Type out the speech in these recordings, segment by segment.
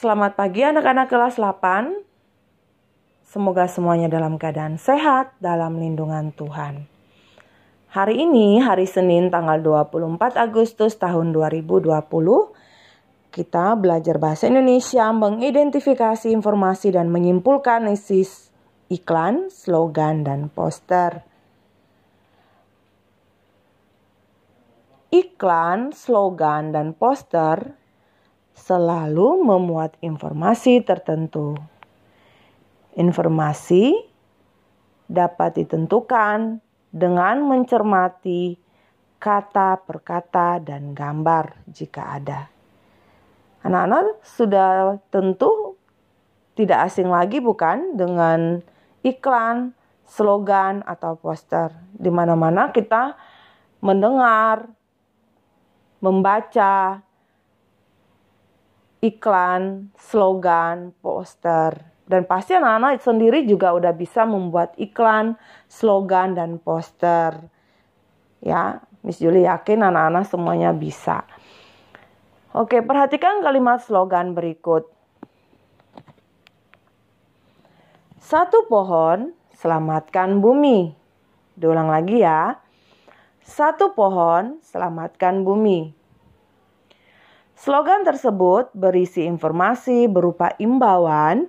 Selamat pagi anak-anak kelas 8. Semoga semuanya dalam keadaan sehat dalam lindungan Tuhan. Hari ini hari Senin tanggal 24 Agustus tahun 2020 kita belajar bahasa Indonesia mengidentifikasi informasi dan menyimpulkan isi iklan, slogan, dan poster. Iklan, slogan, dan poster selalu memuat informasi tertentu. Informasi dapat ditentukan dengan mencermati kata per kata dan gambar jika ada. Anak-anak sudah tentu tidak asing lagi bukan dengan iklan, slogan atau poster. Di mana-mana kita mendengar, membaca, iklan, slogan, poster. Dan pasti anak-anak sendiri juga udah bisa membuat iklan, slogan, dan poster. Ya, Miss Julie yakin anak-anak semuanya bisa. Oke, perhatikan kalimat slogan berikut. Satu pohon, selamatkan bumi. Diulang lagi ya. Satu pohon, selamatkan bumi. Slogan tersebut berisi informasi berupa imbauan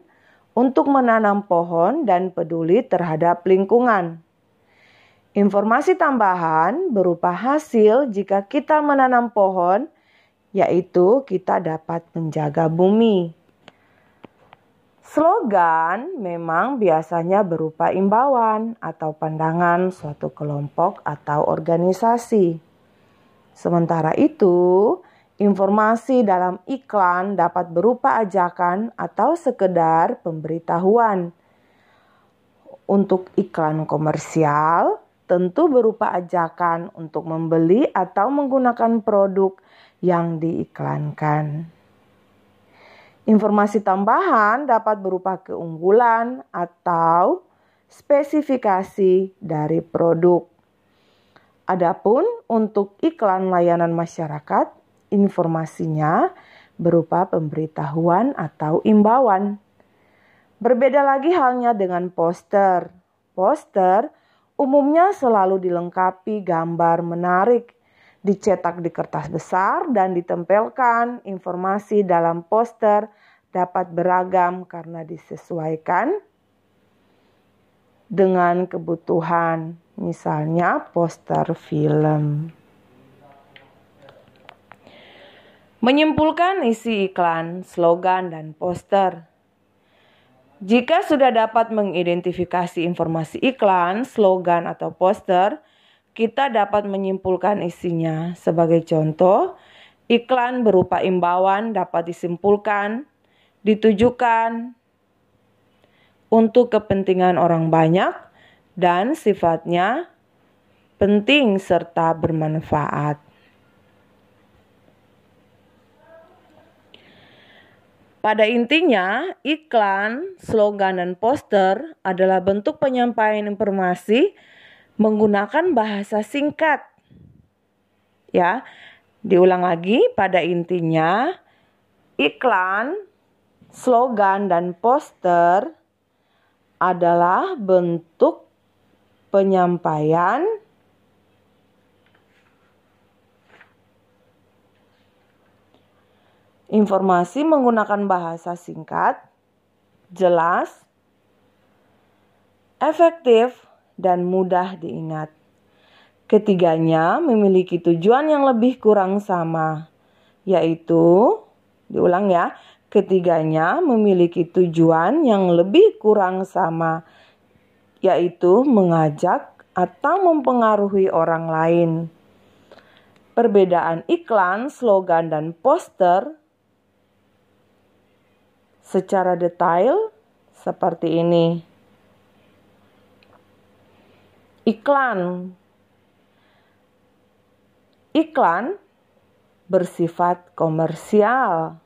untuk menanam pohon dan peduli terhadap lingkungan. Informasi tambahan berupa hasil jika kita menanam pohon, yaitu kita dapat menjaga bumi. Slogan memang biasanya berupa imbauan atau pandangan suatu kelompok atau organisasi. Sementara itu, Informasi dalam iklan dapat berupa ajakan atau sekedar pemberitahuan. Untuk iklan komersial, tentu berupa ajakan untuk membeli atau menggunakan produk yang diiklankan. Informasi tambahan dapat berupa keunggulan atau spesifikasi dari produk. Adapun untuk iklan layanan masyarakat, informasinya berupa pemberitahuan atau imbauan. Berbeda lagi halnya dengan poster. Poster umumnya selalu dilengkapi gambar menarik, dicetak di kertas besar dan ditempelkan. Informasi dalam poster dapat beragam karena disesuaikan dengan kebutuhan, misalnya poster film. Menyimpulkan isi iklan, slogan, dan poster. Jika sudah dapat mengidentifikasi informasi iklan, slogan, atau poster, kita dapat menyimpulkan isinya. Sebagai contoh, iklan berupa imbauan dapat disimpulkan, ditujukan untuk kepentingan orang banyak, dan sifatnya penting serta bermanfaat. Pada intinya, iklan, slogan, dan poster adalah bentuk penyampaian informasi menggunakan bahasa singkat. Ya, diulang lagi, pada intinya, iklan, slogan, dan poster adalah bentuk penyampaian Informasi menggunakan bahasa singkat, jelas, efektif, dan mudah diingat. Ketiganya memiliki tujuan yang lebih kurang sama, yaitu, diulang ya, ketiganya memiliki tujuan yang lebih kurang sama, yaitu mengajak atau mempengaruhi orang lain. Perbedaan iklan, slogan, dan poster secara detail seperti ini. Iklan Iklan bersifat komersial.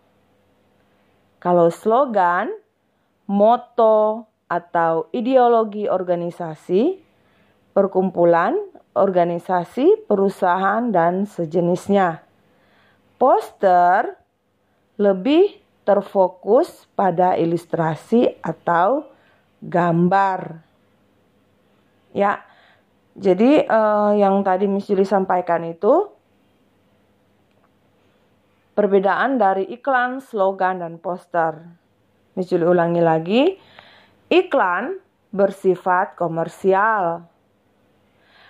Kalau slogan, moto, atau ideologi organisasi, perkumpulan, organisasi, perusahaan, dan sejenisnya. Poster lebih terfokus pada ilustrasi atau gambar. Ya, jadi uh, yang tadi Miss Julie sampaikan itu perbedaan dari iklan, slogan, dan poster. Miss Julie ulangi lagi, iklan bersifat komersial.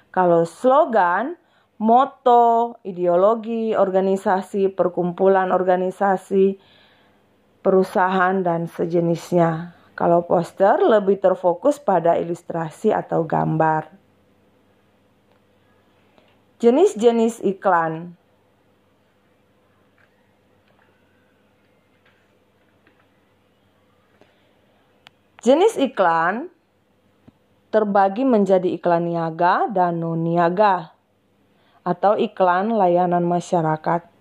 Kalau slogan, moto, ideologi, organisasi, perkumpulan organisasi, perusahaan, dan sejenisnya. Kalau poster lebih terfokus pada ilustrasi atau gambar. Jenis-jenis iklan. Jenis iklan terbagi menjadi iklan niaga dan non niaga atau iklan layanan masyarakat.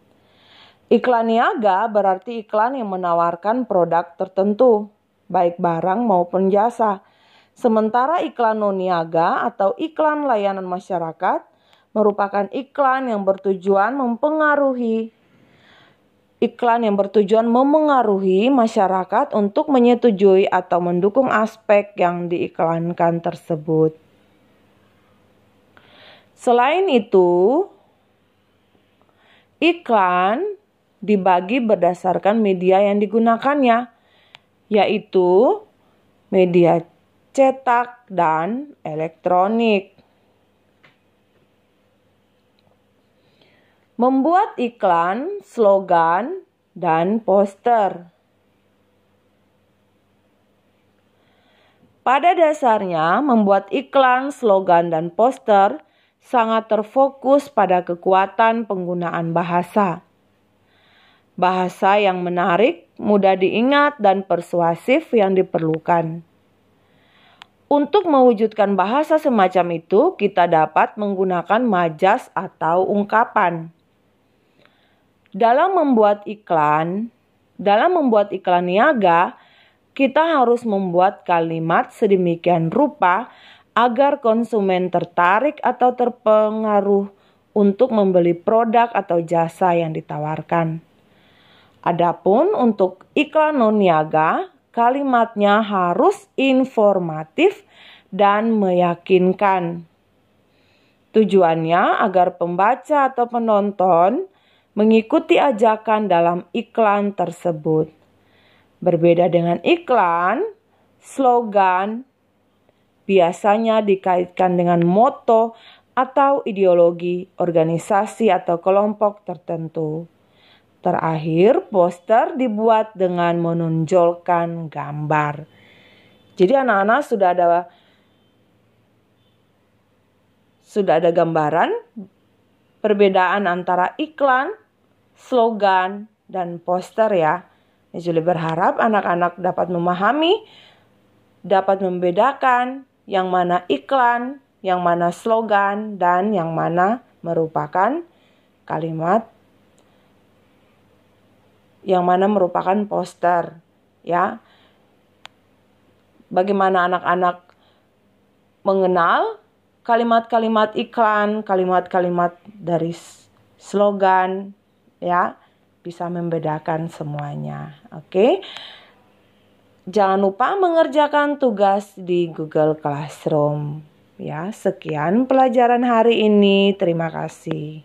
Iklan niaga berarti iklan yang menawarkan produk tertentu, baik barang maupun jasa. Sementara iklan non niaga atau iklan layanan masyarakat merupakan iklan yang bertujuan mempengaruhi iklan yang bertujuan memengaruhi masyarakat untuk menyetujui atau mendukung aspek yang diiklankan tersebut. Selain itu, iklan dibagi berdasarkan media yang digunakannya, yaitu media cetak dan elektronik. membuat iklan, slogan, dan poster. Pada dasarnya, membuat iklan, slogan, dan poster sangat terfokus pada kekuatan penggunaan bahasa. Bahasa yang menarik, mudah diingat, dan persuasif yang diperlukan. Untuk mewujudkan bahasa semacam itu, kita dapat menggunakan majas atau ungkapan. Dalam membuat iklan, dalam membuat iklan niaga, kita harus membuat kalimat sedemikian rupa agar konsumen tertarik atau terpengaruh untuk membeli produk atau jasa yang ditawarkan. Adapun untuk iklan non niaga, kalimatnya harus informatif dan meyakinkan. Tujuannya agar pembaca atau penonton mengikuti ajakan dalam iklan tersebut. Berbeda dengan iklan, slogan biasanya dikaitkan dengan moto atau ideologi organisasi atau kelompok tertentu. Terakhir, poster dibuat dengan menonjolkan gambar. Jadi anak-anak sudah ada sudah ada gambaran perbedaan antara iklan slogan, dan poster ya. Julie berharap anak-anak dapat memahami, dapat membedakan yang mana iklan, yang mana slogan, dan yang mana merupakan kalimat yang mana merupakan poster ya. Bagaimana anak-anak mengenal kalimat-kalimat iklan, kalimat-kalimat dari slogan, ya bisa membedakan semuanya. Oke. Jangan lupa mengerjakan tugas di Google Classroom. Ya, sekian pelajaran hari ini. Terima kasih.